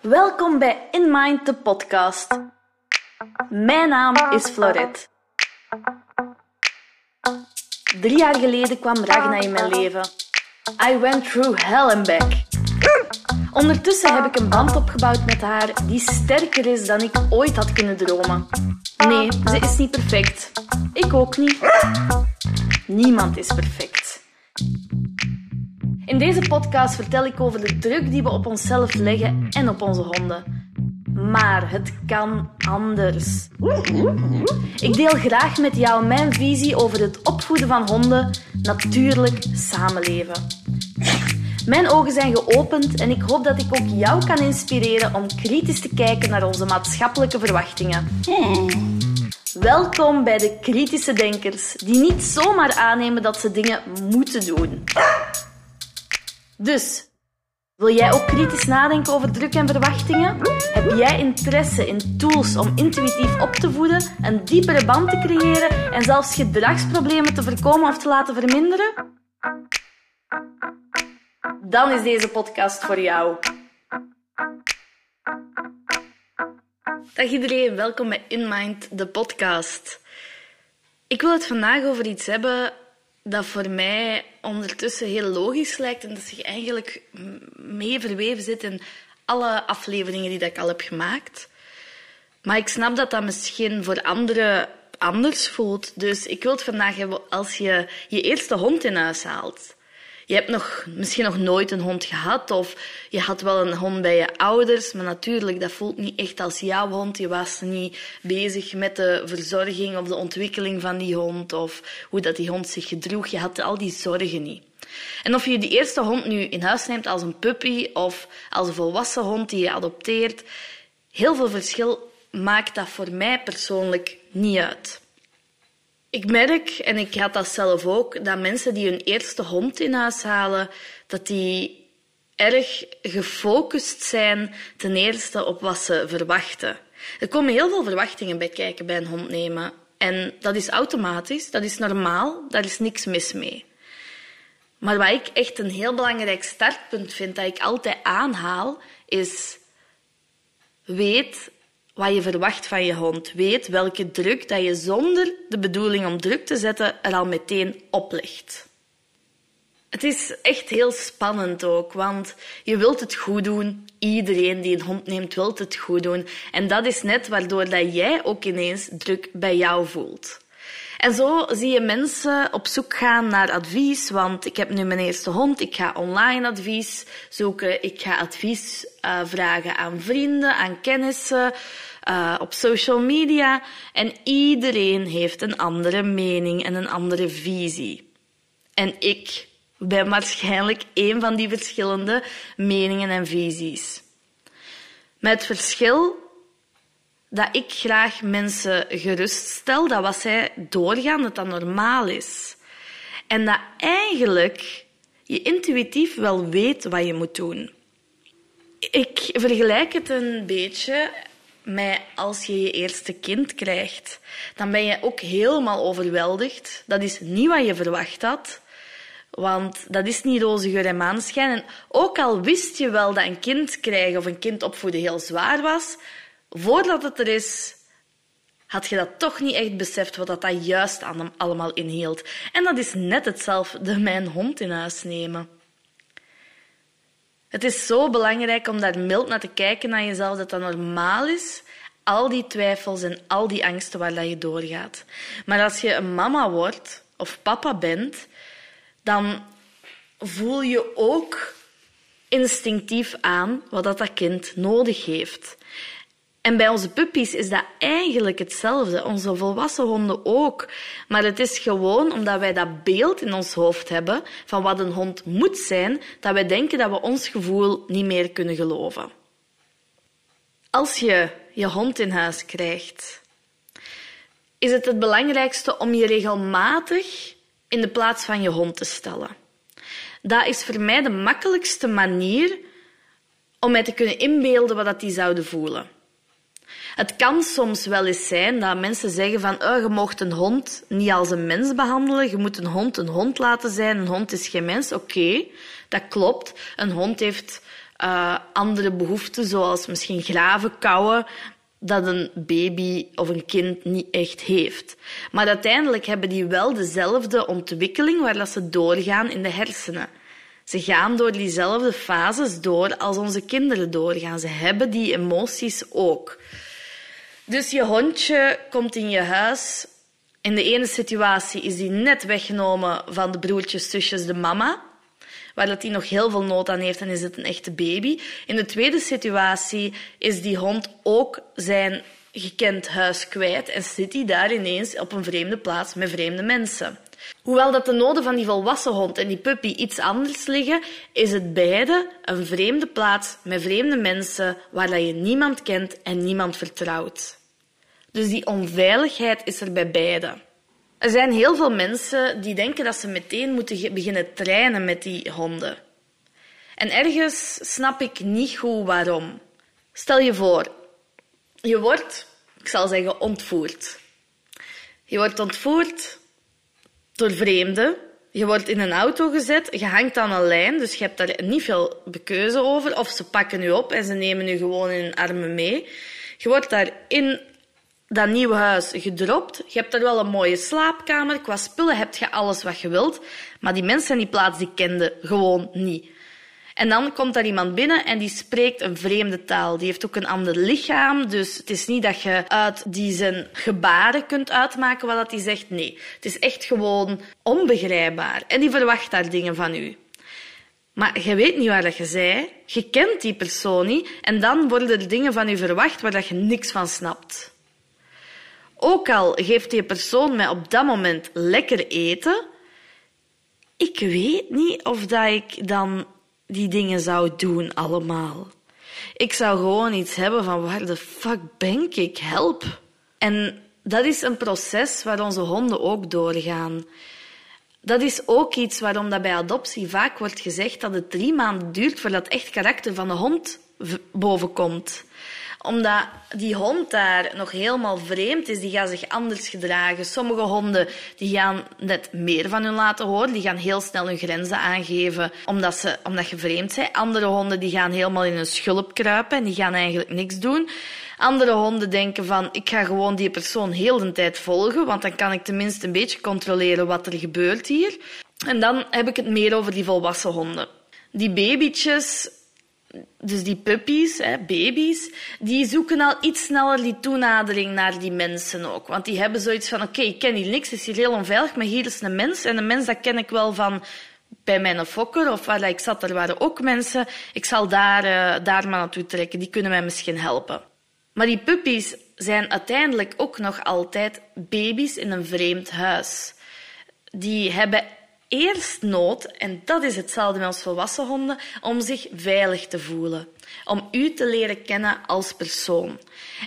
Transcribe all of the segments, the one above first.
Welkom bij In Mind, de podcast. Mijn naam is Florette. Drie jaar geleden kwam Ragna in mijn leven. I went through hell and back. Ondertussen heb ik een band opgebouwd met haar die sterker is dan ik ooit had kunnen dromen. Nee, ze is niet perfect. Ik ook niet. Niemand is perfect. In deze podcast vertel ik over de druk die we op onszelf leggen en op onze honden. Maar het kan anders. Ik deel graag met jou mijn visie over het opvoeden van honden, natuurlijk samenleven. Mijn ogen zijn geopend en ik hoop dat ik ook jou kan inspireren om kritisch te kijken naar onze maatschappelijke verwachtingen. Welkom bij de kritische denkers, die niet zomaar aannemen dat ze dingen moeten doen. Dus, wil jij ook kritisch nadenken over druk en verwachtingen? Heb jij interesse in tools om intuïtief op te voeden, een diepere band te creëren en zelfs gedragsproblemen te voorkomen of te laten verminderen? Dan is deze podcast voor jou. Dag iedereen, welkom bij In Mind, de podcast. Ik wil het vandaag over iets hebben dat voor mij ondertussen heel logisch lijkt en dat zich eigenlijk mee verweven zit in alle afleveringen die dat ik al heb gemaakt. Maar ik snap dat dat misschien voor anderen anders voelt. Dus ik wil het vandaag hebben als je je eerste hond in huis haalt. Je hebt nog, misschien nog nooit een hond gehad of je had wel een hond bij je ouders, maar natuurlijk, dat voelt niet echt als jouw hond. Je was niet bezig met de verzorging of de ontwikkeling van die hond of hoe dat die hond zich gedroeg. Je had al die zorgen niet. En of je die eerste hond nu in huis neemt als een puppy of als een volwassen hond die je adopteert, heel veel verschil maakt dat voor mij persoonlijk niet uit. Ik merk, en ik had dat zelf ook, dat mensen die hun eerste hond in huis halen, dat die erg gefocust zijn ten eerste op wat ze verwachten. Er komen heel veel verwachtingen bij kijken bij een hond nemen. En dat is automatisch, dat is normaal, daar is niks mis mee. Maar wat ik echt een heel belangrijk startpunt vind, dat ik altijd aanhaal, is weet wat je verwacht van je hond. Weet welke druk dat je zonder de bedoeling om druk te zetten er al meteen oplegt. Het is echt heel spannend ook, want je wilt het goed doen. Iedereen die een hond neemt, wil het goed doen. En dat is net waardoor dat jij ook ineens druk bij jou voelt. En zo zie je mensen op zoek gaan naar advies, want ik heb nu mijn eerste hond, ik ga online advies zoeken, ik ga advies uh, vragen aan vrienden, aan kennissen, uh, op social media. En iedereen heeft een andere mening en een andere visie. En ik ben waarschijnlijk een van die verschillende meningen en visies. Met het verschil dat ik graag mensen geruststel dat wat zij doorgaan, dat dat normaal is. En dat eigenlijk je intuïtief wel weet wat je moet doen. Ik vergelijk het een beetje met als je je eerste kind krijgt. Dan ben je ook helemaal overweldigd. Dat is niet wat je verwacht had. Want dat is niet roze geur en maanschijn. Ook al wist je wel dat een kind krijgen of een kind opvoeden heel zwaar was, voordat het er is, had je dat toch niet echt beseft wat dat, juist allemaal inhield. En dat is net hetzelfde mijn hond in huis nemen. Het is zo belangrijk om daar mild naar te kijken naar jezelf, dat dat normaal is. Al die twijfels en al die angsten waar dat je doorgaat. Maar als je een mama wordt of papa bent, dan voel je ook instinctief aan wat dat, dat kind nodig heeft. En bij onze puppies is dat eigenlijk hetzelfde. Onze volwassen honden ook. Maar het is gewoon omdat wij dat beeld in ons hoofd hebben van wat een hond moet zijn, dat wij denken dat we ons gevoel niet meer kunnen geloven. Als je je hond in huis krijgt, is het het belangrijkste om je regelmatig in de plaats van je hond te stellen. Dat is voor mij de makkelijkste manier om mij te kunnen inbeelden wat die zouden voelen. Het kan soms wel eens zijn dat mensen zeggen van oh, je mocht een hond niet als een mens behandelen, je moet een hond een hond laten zijn, een hond is geen mens. Oké, dat klopt. Een hond heeft uh, andere behoeften, zoals misschien graven, kauwen, dat een baby of een kind niet echt heeft. Maar uiteindelijk hebben die wel dezelfde ontwikkeling waar dat ze doorgaan in de hersenen. Ze gaan door diezelfde fases door als onze kinderen doorgaan. Ze hebben die emoties ook. Dus je hondje komt in je huis. In de ene situatie is die net weggenomen van de broertjes, zusjes, de mama. Waar dat hij nog heel veel nood aan heeft en is het een echte baby. In de tweede situatie is die hond ook zijn gekend huis kwijt en zit hij daar ineens op een vreemde plaats met vreemde mensen. Hoewel dat de noden van die volwassen hond en die puppy iets anders liggen, is het beide een vreemde plaats met vreemde mensen waar je niemand kent en niemand vertrouwt. Dus die onveiligheid is er bij beide. Er zijn heel veel mensen die denken dat ze meteen moeten beginnen trainen met die honden. En ergens snap ik niet goed waarom. Stel je voor, je wordt, ik zal zeggen, ontvoerd. Je wordt ontvoerd door vreemden. Je wordt in een auto gezet, je hangt aan een lijn, dus je hebt daar niet veel keuze over. Of ze pakken je op en ze nemen je gewoon in hun armen mee. Je wordt daar in dat nieuwe huis gedropt. Je hebt daar wel een mooie slaapkamer. Qua spullen heb je alles wat je wilt. Maar die mensen in die plaats die kenden gewoon niet. En dan komt daar iemand binnen en die spreekt een vreemde taal. Die heeft ook een ander lichaam. Dus het is niet dat je uit die zijn gebaren kunt uitmaken wat hij zegt. Nee, het is echt gewoon onbegrijpbaar. En die verwacht daar dingen van u. Maar je weet niet waar dat je zei. Je kent die persoon niet. En dan worden er dingen van u verwacht waar dat je niks van snapt. Ook al geeft die persoon mij op dat moment lekker eten, ik weet niet of dat ik dan die dingen zou doen allemaal. Ik zou gewoon iets hebben van waar de fuck ben ik? Help. En dat is een proces waar onze honden ook doorgaan. Dat is ook iets waarom dat bij adoptie vaak wordt gezegd dat het drie maanden duurt voordat echt karakter van de hond bovenkomt omdat die hond daar nog helemaal vreemd is. Die gaat zich anders gedragen. Sommige honden die gaan net meer van hun laten horen. Die gaan heel snel hun grenzen aangeven omdat, ze, omdat je vreemd bent. Andere honden die gaan helemaal in hun schulp kruipen en die gaan eigenlijk niks doen. Andere honden denken van, ik ga gewoon die persoon heel de tijd volgen, want dan kan ik tenminste een beetje controleren wat er gebeurt hier. En dan heb ik het meer over die volwassen honden. Die babytjes, dus die puppies, hè, baby's, die zoeken al iets sneller die toenadering naar die mensen ook. Want die hebben zoiets van, oké, ik ken hier niks, het is hier heel onveilig, maar hier is een mens. En een mens, dat ken ik wel van bij mijn fokker of waar ik zat, er waren ook mensen. Ik zal daar, uh, daar maar naartoe trekken, die kunnen mij misschien helpen. Maar die puppies zijn uiteindelijk ook nog altijd baby's in een vreemd huis. Die hebben eerst nood, en dat is hetzelfde met ons volwassen honden, om zich veilig te voelen. Om u te leren kennen als persoon.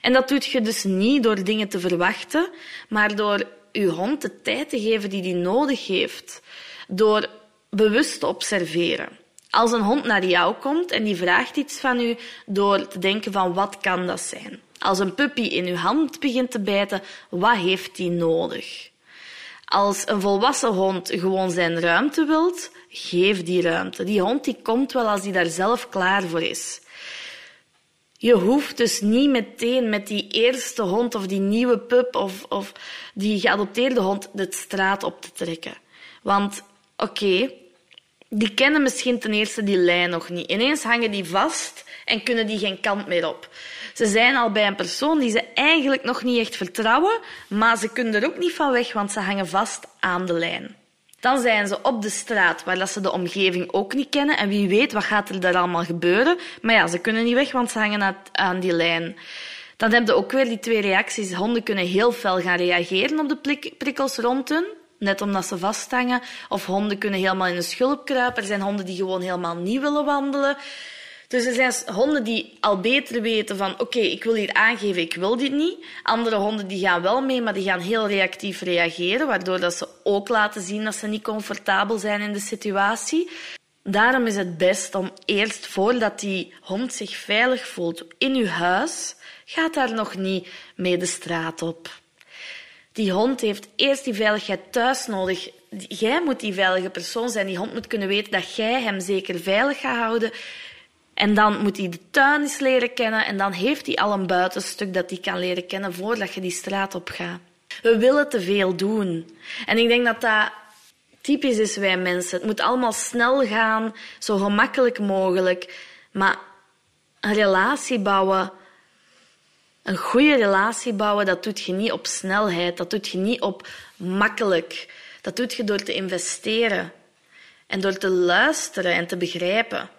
En dat doet je dus niet door dingen te verwachten, maar door uw hond de tijd te geven die die nodig heeft. Door bewust te observeren. Als een hond naar jou komt en die vraagt iets van u, door te denken van wat kan dat zijn? Als een puppy in uw hand begint te bijten, wat heeft die nodig? Als een volwassen hond gewoon zijn ruimte wilt, geef die ruimte. Die hond die komt wel als hij daar zelf klaar voor is. Je hoeft dus niet meteen met die eerste hond of die nieuwe pup of, of die geadopteerde hond de straat op te trekken. Want oké, die kennen misschien ten eerste die lijn nog niet. Ineens hangen die vast en kunnen die geen kant meer op. Ze zijn al bij een persoon die ze eigenlijk nog niet echt vertrouwen, maar ze kunnen er ook niet van weg, want ze hangen vast aan de lijn. Dan zijn ze op de straat, waar ze de omgeving ook niet kennen. En wie weet, wat gaat er daar allemaal gebeuren? Maar ja, ze kunnen niet weg, want ze hangen aan die lijn. Dan heb je ook weer die twee reacties. Honden kunnen heel fel gaan reageren op de prikkels rond hun, net omdat ze vasthangen. Of honden kunnen helemaal in de schulp kruipen. Er zijn honden die gewoon helemaal niet willen wandelen. Dus er zijn honden die al beter weten van oké, ik wil hier aangeven, ik wil dit niet. Andere honden die gaan wel mee, maar die gaan heel reactief reageren, waardoor dat ze ook laten zien dat ze niet comfortabel zijn in de situatie. Daarom is het best om eerst voordat die hond zich veilig voelt in uw huis, gaat daar nog niet mee de straat op. Die hond heeft eerst die veiligheid thuis nodig. Jij moet die veilige persoon zijn. Die hond moet kunnen weten dat jij hem zeker veilig gaat houden En dan moet hij de tuin eens leren kennen en dan heeft hij al een buitenstuk dat hij kan leren kennen voordat je die straat op gaat. We willen te veel doen. En ik denk dat dat typisch is wij mensen. Het moet allemaal snel gaan, zo gemakkelijk mogelijk. Maar een relatie bouwen, een goede relatie bouwen, dat doet je niet op snelheid. Dat doet je niet op makkelijk. Dat doet je door te investeren en door te luisteren en te begrijpen.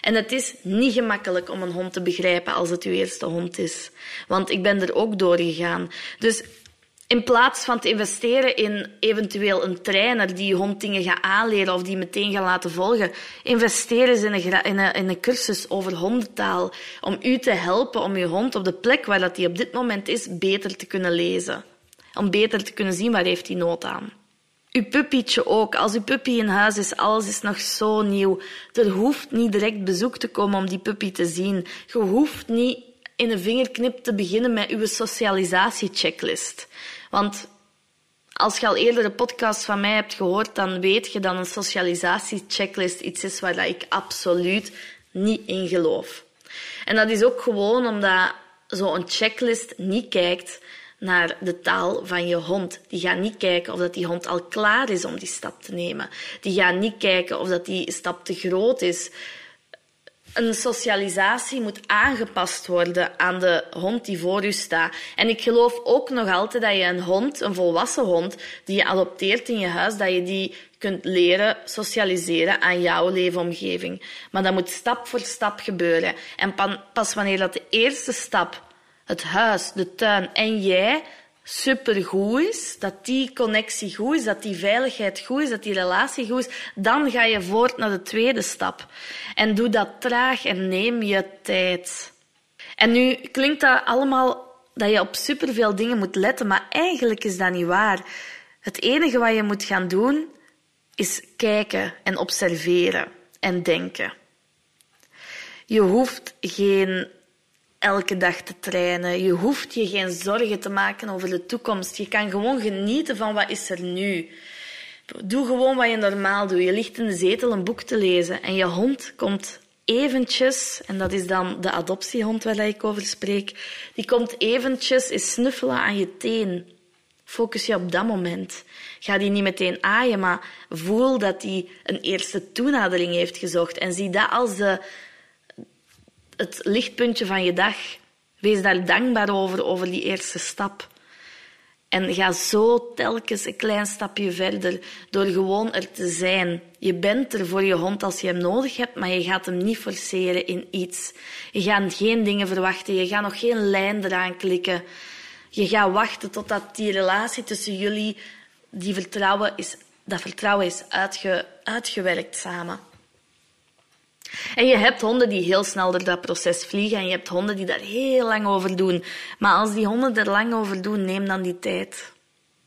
En het is niet gemakkelijk om een hond te begrijpen als het uw eerste hond is. Want ik ben er ook doorgegaan. Dus in plaats van te investeren in eventueel een trainer die je hond dingen gaat aanleren of die meteen gaat laten volgen, investeer eens in een, in een, in een cursus over hondentaal om u te helpen om je hond op de plek waar dat hij op dit moment is beter te kunnen lezen. Om beter te kunnen zien waar heeft hij nood aan. Uw puppietje ook. Als uw puppy in huis is, alles is nog zo nieuw. Er hoeft niet direct bezoek te komen om die puppy te zien. Je hoeft niet in een vingerknip te beginnen met uw socialisatiechecklist. Want als je al eerder een podcast van mij hebt gehoord, dan weet je dat een socialisatiechecklist iets is waar ik absoluut niet in geloof. En dat is ook gewoon omdat zo'n checklist niet kijkt naar de taal van je hond. Die gaat niet kijken of dat die hond al klaar is om die stap te nemen. Die gaat niet kijken of dat die stap te groot is. Een socialisatie moet aangepast worden aan de hond die voor u staat. En ik geloof ook nog altijd dat je een hond, een volwassen hond, die je adopteert in je huis, dat je die kunt leren socialiseren aan jouw leefomgeving. Maar dat moet stap voor stap gebeuren. En pas wanneer dat de eerste stap het huis, de tuin en jij supergoed is, dat die connectie goed is, dat die veiligheid goed is, dat die relatie goed is, dan ga je voort naar de tweede stap. En doe dat traag en neem je tijd. En nu klinkt dat allemaal dat je op superveel dingen moet letten, maar eigenlijk is dat niet waar. Het enige wat je moet gaan doen is kijken en observeren en denken. Je hoeft geen elke dag te trainen. Je hoeft je geen zorgen te maken over de toekomst. Je kan gewoon genieten van wat is er nu. Doe gewoon wat je normaal doet. Je ligt in de zetel een boek te lezen en je hond komt eventjes, en dat is dan de adoptiehond waar ik over spreek, die komt eventjes eens snuffelen aan je teen. Focus je op dat moment. Ga die niet meteen aaien, maar voel dat hij een eerste toenadering heeft gezocht en zie dat als de, het lichtpuntje van je dag. Wees daar dankbaar over, over die eerste stap. En ga zo telkens een klein stapje verder door gewoon er te zijn. Je bent er voor je hond als je hem nodig hebt, maar je gaat hem niet forceren in iets. Je gaat geen dingen verwachten, je gaat nog geen lijn eraan klikken. Je gaat wachten totdat die relatie tussen jullie, die vertrouwen is, dat vertrouwen is uitge, uitgewerkt samen. En je hebt honden die heel snel door dat proces vliegen en je hebt honden die daar heel lang over doen. Maar als die honden er lang over doen, neem dan die tijd.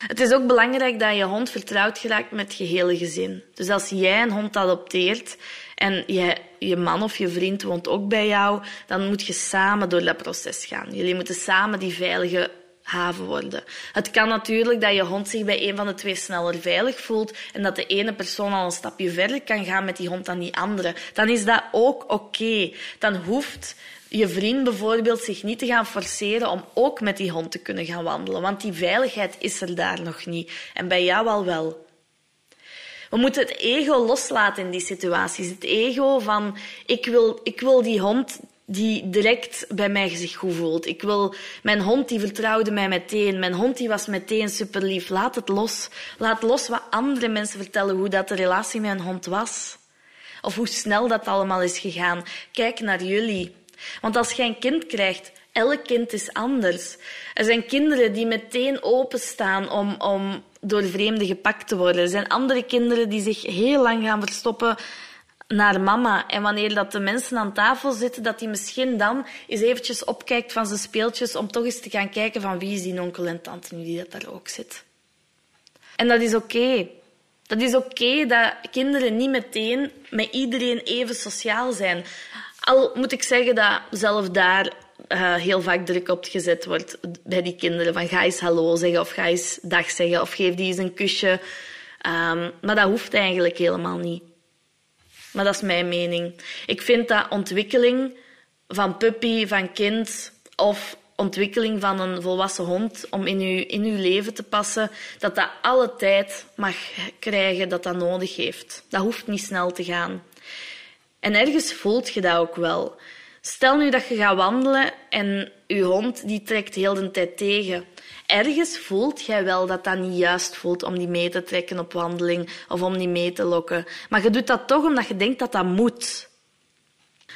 Het is ook belangrijk dat je hond vertrouwd geraakt met het gehele gezin. Dus als jij een hond adopteert en je, je man of je vriend woont ook bij jou, dan moet je samen door dat proces gaan. Jullie moeten samen die veilige haven worden. Het kan natuurlijk dat je hond zich bij een van de twee sneller veilig voelt en dat de ene persoon al een stapje verder kan gaan met die hond dan die andere. Dan is dat ook oké. Dan hoeft je vriend bijvoorbeeld zich niet te gaan forceren om ook met die hond te kunnen gaan wandelen, want die veiligheid is er daar nog niet. En bij jou al wel. We moeten het ego loslaten in die situaties. Het ego van ik wil, ik wil die hond die direct bij mij zich goed voelt. Ik wil, mijn hond die vertrouwde mij meteen. Mijn hond die was meteen super lief. Laat het los. Laat los wat andere mensen vertellen hoe dat de relatie met een hond was. Of hoe snel dat allemaal is gegaan. Kijk naar jullie. Want als je een kind krijgt, elk kind is anders. Er zijn kinderen die meteen openstaan om, om door vreemden gepakt te worden. Er zijn andere kinderen die zich heel lang gaan verstoppen naar mama. En wanneer dat de mensen aan tafel zitten, dat hij misschien dan eens eventjes opkijkt van zijn speeltjes om toch eens te gaan kijken van wie is die onkel en tante nu die dat daar ook zit. En dat is oké. Dat is oké dat kinderen niet meteen met iedereen even sociaal zijn. Al moet ik zeggen dat zelf daar uh, heel vaak druk op gezet wordt bij die kinderen. Van ga eens hallo zeggen of ga eens dag zeggen of geef die eens een kusje. Um, maar dat hoeft eigenlijk helemaal niet. Maar dat is mijn mening. Ik vind dat ontwikkeling van puppy, van kind of ontwikkeling van een volwassen hond om in uw, in uw leven te passen, dat dat alle tijd mag krijgen dat dat nodig heeft. Dat hoeft niet snel te gaan. En ergens voelt je dat ook wel. Stel nu dat je gaat wandelen en je hond die trekt heel de tijd tegen. Ergens voelt jij wel dat dat niet juist voelt om die mee te trekken op wandeling of om die mee te lokken. Maar je doet dat toch omdat je denkt dat dat moet.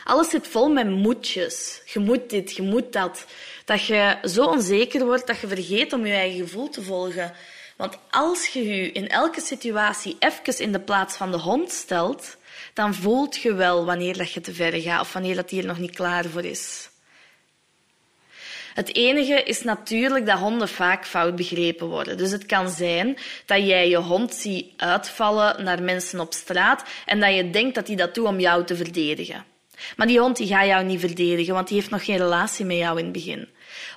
Alles zit vol met moetjes. Je moet dit, je moet dat. Dat je zo onzeker wordt dat je vergeet om je eigen gevoel te volgen. Want als je je in elke situatie even in de plaats van de hond stelt, dan voelt je wel wanneer dat je te ver gaat of wanneer dat hier nog niet klaar voor is. Het enige is natuurlijk dat honden vaak fout begrepen worden. Dus het kan zijn dat jij je hond ziet uitvallen naar mensen op straat en dat je denkt dat hij dat doet om jou te verdedigen. Maar die hond die gaat jou niet verdedigen, want die heeft nog geen relatie met jou in het begin.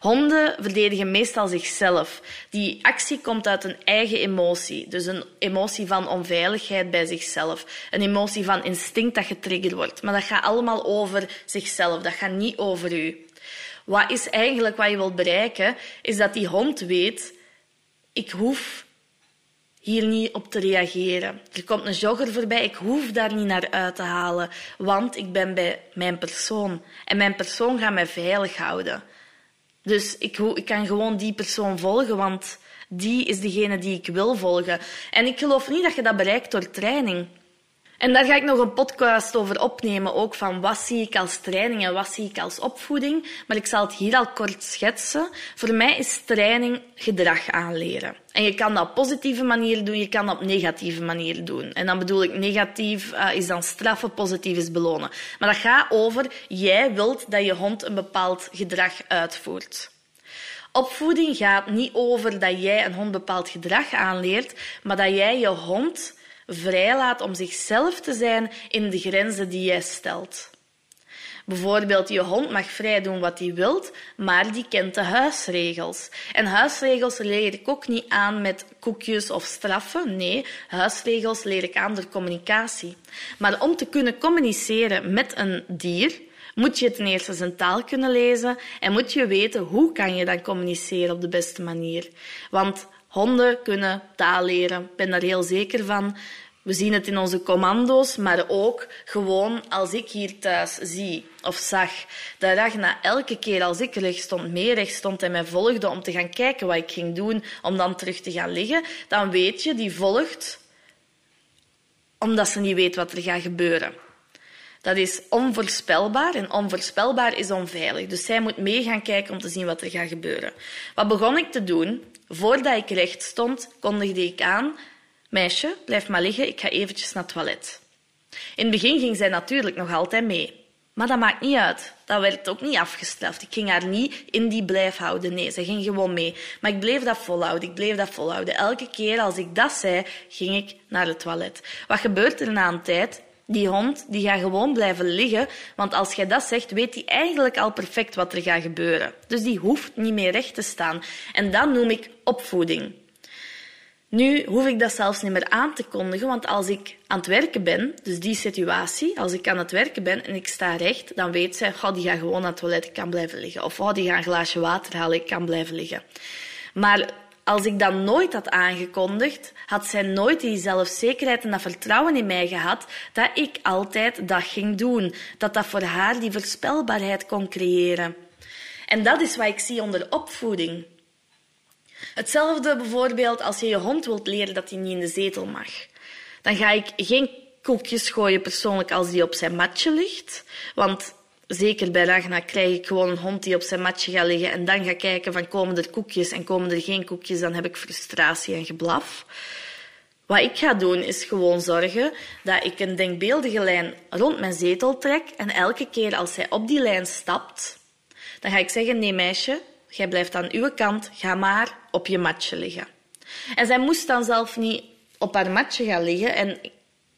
Honden verdedigen meestal zichzelf. Die actie komt uit een eigen emotie. Dus een emotie van onveiligheid bij zichzelf. Een emotie van instinct dat getriggerd wordt. Maar dat gaat allemaal over zichzelf. Dat gaat niet over u. Wat is eigenlijk wat je wilt bereiken? Is dat die hond weet, ik hoef hier niet op te reageren. Er komt een jogger voorbij, ik hoef daar niet naar uit te halen, want ik ben bij mijn persoon. En mijn persoon gaat mij veilig houden. Dus ik, ik kan gewoon die persoon volgen, want die is degene die ik wil volgen. En ik geloof niet dat je dat bereikt door training. En daar ga ik nog een podcast over opnemen, ook van wat zie ik als training en wat zie ik als opvoeding. Maar ik zal het hier al kort schetsen. Voor mij is training gedrag aanleren. En je kan dat op positieve manier doen, je kan dat op negatieve manier doen. En dan bedoel ik negatief uh, is dan straffen, positief is belonen. Maar dat gaat over, jij wilt dat je hond een bepaald gedrag uitvoert. Opvoeding gaat niet over dat jij een hond bepaald gedrag aanleert, maar dat jij je hond vrijlaat om zichzelf te zijn in de grenzen die jij stelt. Bijvoorbeeld, je hond mag vrij doen wat hij wilt, maar die kent de huisregels. En huisregels leer ik ook niet aan met koekjes of straffen. Nee, huisregels leer ik aan door communicatie. Maar om te kunnen communiceren met een dier, moet je ten eerste zijn taal kunnen lezen en moet je weten hoe kan je dan communiceren op de beste manier. Want Honden kunnen taal leren, ik ben daar heel zeker van. We zien het in onze commando's, maar ook gewoon als ik hier thuis zie of zag dat Ragna elke keer als ik recht stond, mee recht stond en mij volgde om te gaan kijken wat ik ging doen, om dan terug te gaan liggen, dan weet je, die volgt omdat ze niet weet wat er gaat gebeuren. Dat is onvoorspelbaar en onvoorspelbaar is onveilig. Dus zij moet mee gaan kijken om te zien wat er gaat gebeuren. Wat begon ik te doen? Voordat ik recht stond, kondigde ik aan... Meisje, blijf maar liggen, ik ga eventjes naar het toilet. In het begin ging zij natuurlijk nog altijd mee. Maar dat maakt niet uit. Dat werd ook niet afgestraft. Ik ging haar niet in die blijf houden. Nee, ze ging gewoon mee. Maar ik bleef dat volhouden. Ik bleef dat volhouden. Elke keer als ik dat zei, ging ik naar het toilet. Wat gebeurt er na een tijd? Die hond die gaat gewoon blijven liggen, want als jij dat zegt, weet hij eigenlijk al perfect wat er gaat gebeuren. Dus die hoeft niet meer recht te staan. En dat noem ik opvoeding. Nu hoef ik dat zelfs niet meer aan te kondigen, want als ik aan het werken ben, dus die situatie, als ik aan het werken ben en ik sta recht, dan weet zij, oh, die gaat gewoon naar het toilet, kan blijven liggen. Of oh, die gaat een glaasje water halen, kan blijven liggen. Maar als ik dat nooit had aangekondigd, had zij nooit die zelfzekerheid en dat vertrouwen in mij gehad dat ik altijd dat ging doen. Dat dat voor haar die voorspelbaarheid kon creëren. En dat is wat ik zie onder opvoeding. Hetzelfde bijvoorbeeld als je je hond wilt leren dat hij niet in de zetel mag. Dan ga ik geen koekjes gooien persoonlijk als die op zijn matje ligt. Want zeker bij Ragna krijg ik gewoon een hond die op zijn matje gaat liggen en dan ga kijken van komen er koekjes en komen er geen koekjes, dan heb ik frustratie en geblaf. Wat ik ga doen is gewoon zorgen dat ik een denkbeeldige lijn rond mijn zetel trek en elke keer als zij op die lijn stapt, dan ga ik zeggen, nee meisje, jij blijft aan uw kant, ga maar op je matje liggen. En zij moest dan zelf niet op haar matje gaan liggen en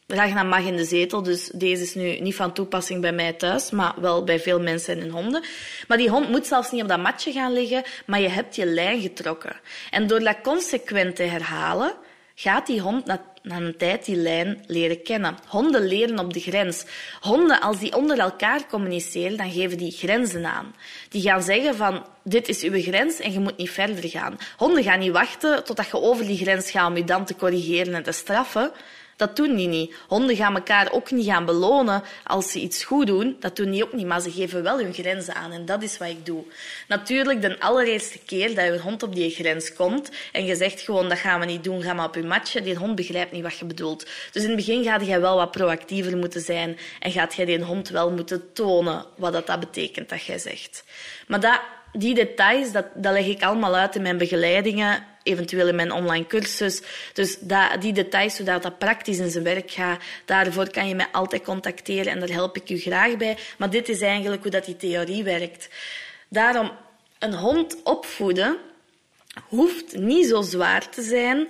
Ragna mag in de zetel, dus deze is nu niet van toepassing bij mij thuis, maar wel bij veel mensen en honden. Maar die hond moet zelfs niet op dat matje gaan liggen, maar je hebt je lijn getrokken. En door dat consequent te herhalen, gaat die hond na een tijd die lijn leren kennen. Honden leren op de grens. Honden, als die onder elkaar communiceren, dan geven die grenzen aan. Die gaan zeggen van, dit is uw grens en je moet niet verder gaan. Honden gaan niet wachten totdat je over die grens gaat om je dan te corrigeren en te straffen. Dat doen die niet. Honden gaan elkaar ook niet gaan belonen als ze iets goed doen. Dat doen die ook niet, maar ze geven wel hun grenzen aan. En dat is wat ik doe. Natuurlijk, de allereerste keer dat je hond op die grens komt en je zegt gewoon, dat gaan we niet doen, ga maar op je matje, die hond begrijpt niet wat je bedoelt. Dus in het begin gaat jij wel wat proactiever moeten zijn en gaat jij die hond wel moeten tonen wat dat, dat betekent dat jij zegt. Maar dat, die details, dat, dat leg ik allemaal uit in mijn begeleidingen eventueel in mijn online cursus. Dus dat, die details, zodat dat praktisch in zijn werk gaat, daarvoor kan je mij altijd contacteren en daar help ik u graag bij. Maar dit is eigenlijk hoe dat die theorie werkt. Daarom, een hond opvoeden hoeft niet zo zwaar te zijn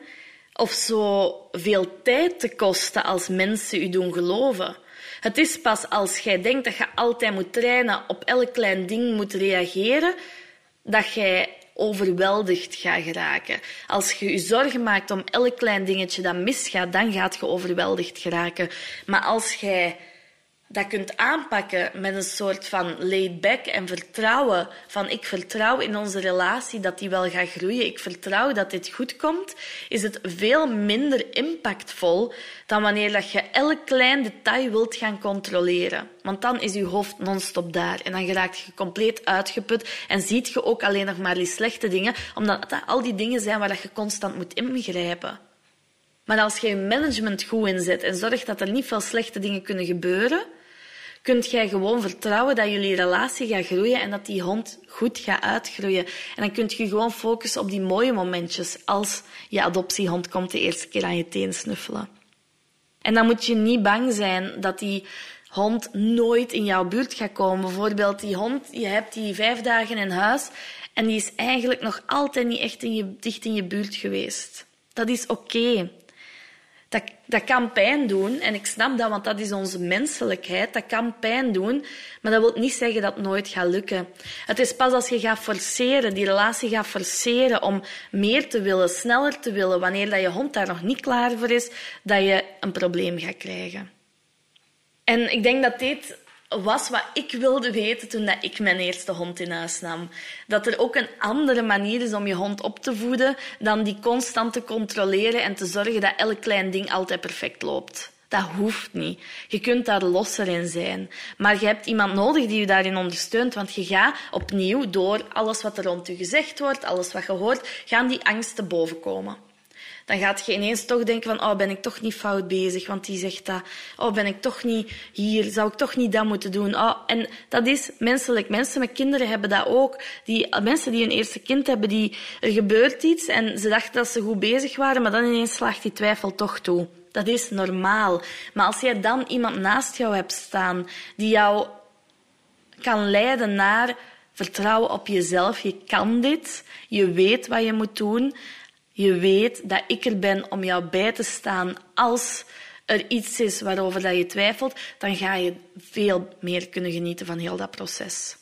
of zo veel tijd te kosten als mensen u doen geloven. Het is pas als jij denkt dat je altijd moet trainen, op elk klein ding moet reageren, dat jij overweldigd gaat geraken. Als je je zorgen maakt om elk klein dingetje dat misgaat, dan gaat je overweldigd geraken. Maar als jij dat kunt aanpakken met een soort van laid back en vertrouwen. Van ik vertrouw in onze relatie dat die wel gaat groeien. Ik vertrouw dat dit goed komt. Is het veel minder impactvol dan wanneer dat je elk klein detail wilt gaan controleren. Want dan is je hoofd non-stop daar. En dan raakt je compleet uitgeput. En ziet je ook alleen nog maar die slechte dingen. Omdat dat al die dingen zijn waar je constant moet ingrijpen. Maar als je je management goed inzet en zorgt dat er niet veel slechte dingen kunnen gebeuren, kunt jij gewoon vertrouwen dat jullie relatie gaat groeien en dat die hond goed gaat uitgroeien. En dan kunt je gewoon focussen op die mooie momentjes als je adoptiehond komt de eerste keer aan je teen snuffelen. En dan moet je niet bang zijn dat die hond nooit in jouw buurt gaat komen. Bijvoorbeeld die hond, je hebt die vijf dagen in huis en die is eigenlijk nog altijd niet echt in je, dicht in je buurt geweest. Dat is oké. Dat, dat kan pijn doen en ik snap dat, want dat is onze menselijkheid. Dat kan pijn doen, maar dat wil niet zeggen dat het nooit gaat lukken. Het is pas als je gaat forceren, die relatie gaat forceren om meer te willen, sneller te willen, wanneer dat je hond daar nog niet klaar voor is, dat je een probleem gaat krijgen. En ik denk dat dit was wat ik wilde weten toen dat ik mijn eerste hond in huis nam. Dat er ook een andere manier is om je hond op te voeden dan die constant te controleren en te zorgen dat elk klein ding altijd perfect loopt. Dat hoeft niet. Je kunt daar losser in zijn. Maar je hebt iemand nodig die je daarin ondersteunt, want je gaat opnieuw door alles wat er rond je gezegd wordt, alles wat je hoort, gaan die angsten bovenkomen dan gaat je ineens toch denken van, oh, ben ik toch niet fout bezig, want die zegt dat. Oh, ben ik toch niet hier, zou ik toch niet dat moeten doen. Oh, en dat is menselijk. Mensen met kinderen hebben dat ook. Die, mensen die een eerste kind hebben, die, er gebeurt iets en ze dachten dat ze goed bezig waren, maar dan ineens slaagt die twijfel toch toe. Dat is normaal. Maar als jij dan iemand naast jou hebt staan die jou kan leiden naar vertrouwen op jezelf, je kan dit, je weet wat je moet doen, je weet dat ik er ben om jou bij te staan als er iets is waarover dat je twijfelt, dan ga je veel meer kunnen genieten van heel dat proces.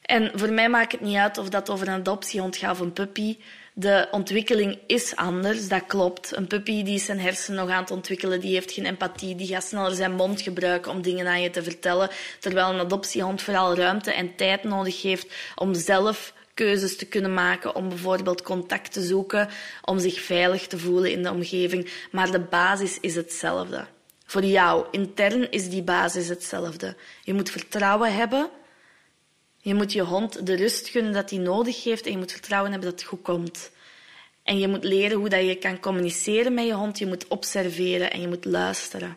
En voor mij maakt het niet uit of dat over een adoptiehond gaat of een puppy. De ontwikkeling is anders, dat klopt. Een puppy die is zijn hersenen nog aan het ontwikkelen, die heeft geen empathie, die gaat sneller zijn mond gebruiken om dingen aan je te vertellen, terwijl een adoptiehond vooral ruimte en tijd nodig heeft om zelf keuzes te kunnen maken, om bijvoorbeeld contact te zoeken, om zich veilig te voelen in de omgeving. Maar de basis is hetzelfde. Voor jou, intern is die basis hetzelfde. Je moet vertrouwen hebben. Je moet je hond de rust gunnen dat hij nodig heeft en je moet vertrouwen hebben dat het goed komt. En je moet leren hoe dat je kan communiceren met je hond. Je moet observeren en je moet luisteren.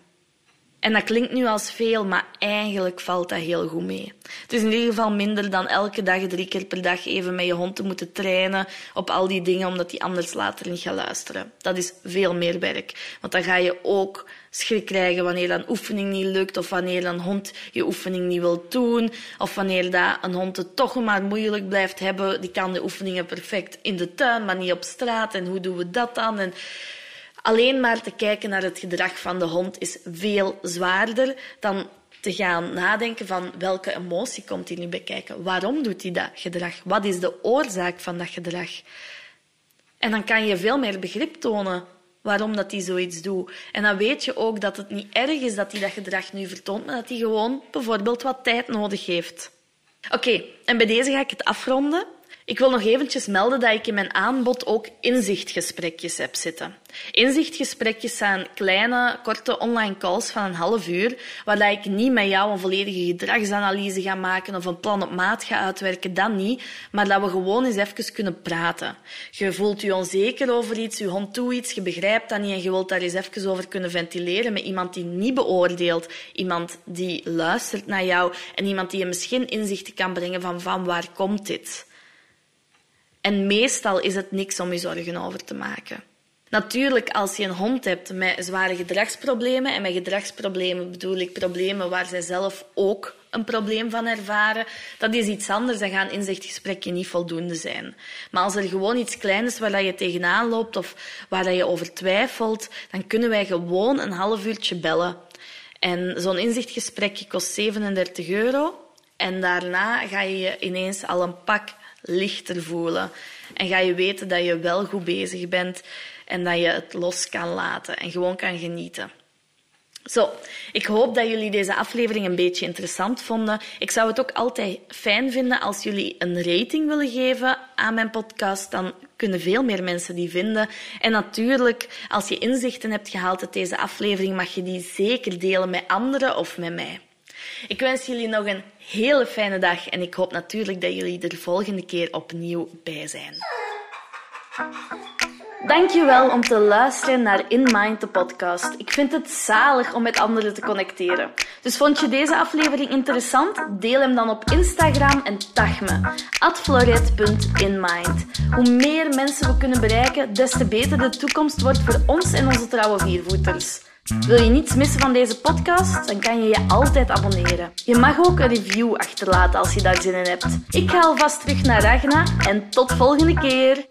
En dat klinkt nu als veel, maar eigenlijk valt dat heel goed mee. Het is in ieder geval minder dan elke dag, drie keer per dag, even met je hond te moeten trainen op al die dingen, omdat die anders later niet gaat luisteren. Dat is veel meer werk. Want dan ga je ook schrik krijgen wanneer een oefening niet lukt, of wanneer een hond je oefening niet wil doen, of wanneer dat een hond het toch maar moeilijk blijft hebben. Die kan de oefeningen perfect in de tuin, maar niet op straat. En hoe doen we dat dan? En Alleen maar te kijken naar het gedrag van de hond is veel zwaarder dan te gaan nadenken van welke emotie komt hier nu bij kijken. Waarom doet hij dat gedrag? Wat is de oorzaak van dat gedrag? En dan kan je veel meer begrip tonen waarom dat hij zoiets doet. En dan weet je ook dat het niet erg is dat hij dat gedrag nu vertoont, maar dat hij gewoon bijvoorbeeld wat tijd nodig heeft. Oké, en bij deze ga ik het afronden. Ik wil nog eventjes melden dat ik in mijn aanbod ook inzichtgesprekjes heb zitten. Inzichtgesprekjes zijn kleine, korte online calls van een half uur, waar ik niet met jou een volledige gedragsanalyse ga maken of een plan op maat ga uitwerken, dat niet, maar dat we gewoon eens even kunnen praten. Je voelt je onzeker over iets, je hond doet iets, je begrijpt dat niet en je wilt daar eens even over kunnen ventileren met iemand die niet beoordeelt, iemand die luistert naar jou en iemand die je misschien inzichten kan brengen van van waar komt dit? En meestal is het niks om je zorgen over te maken. Natuurlijk, als je een hond hebt met zware gedragsproblemen, en met gedragsproblemen bedoel ik problemen waar zij zelf ook een probleem van ervaren, dat is iets anders. Dan gaan inzichtgesprekken niet voldoende zijn. Maar als er gewoon iets kleins is waar je tegenaan loopt of waar je over twijfelt, dan kunnen wij gewoon een half uurtje bellen. En zo'n inzichtgesprek kost 37 euro. En daarna ga je ineens al een pak lichter voelen. En ga je weten dat je wel goed bezig bent en dat je het los kan laten en gewoon kan genieten. Zo, ik hoop dat jullie deze aflevering een beetje interessant vonden. Ik zou het ook altijd fijn vinden als jullie een rating willen geven aan mijn podcast. Dan kunnen veel meer mensen die vinden. En natuurlijk, als je inzichten hebt gehaald uit deze aflevering, mag je die zeker delen met anderen of met mij. Ik wens jullie nog een hele fijne dag en ik hoop natuurlijk dat jullie er de volgende keer opnieuw bij zijn. Dankjewel om te luisteren naar In Mind, de podcast. Ik vind het zalig om met anderen te connecteren. Dus vond je deze aflevering interessant? Deel hem dan op Instagram en tag me. floret.inmind. Hoe meer mensen we kunnen bereiken, des te beter de toekomst wordt voor ons en onze trouwe viervoeters. Wil je niets missen van deze podcast? Dan kan je je altijd abonneren. Je mag ook een review achterlaten als je daar zin in hebt. Ik ga alvast terug naar Ragna en tot volgende keer.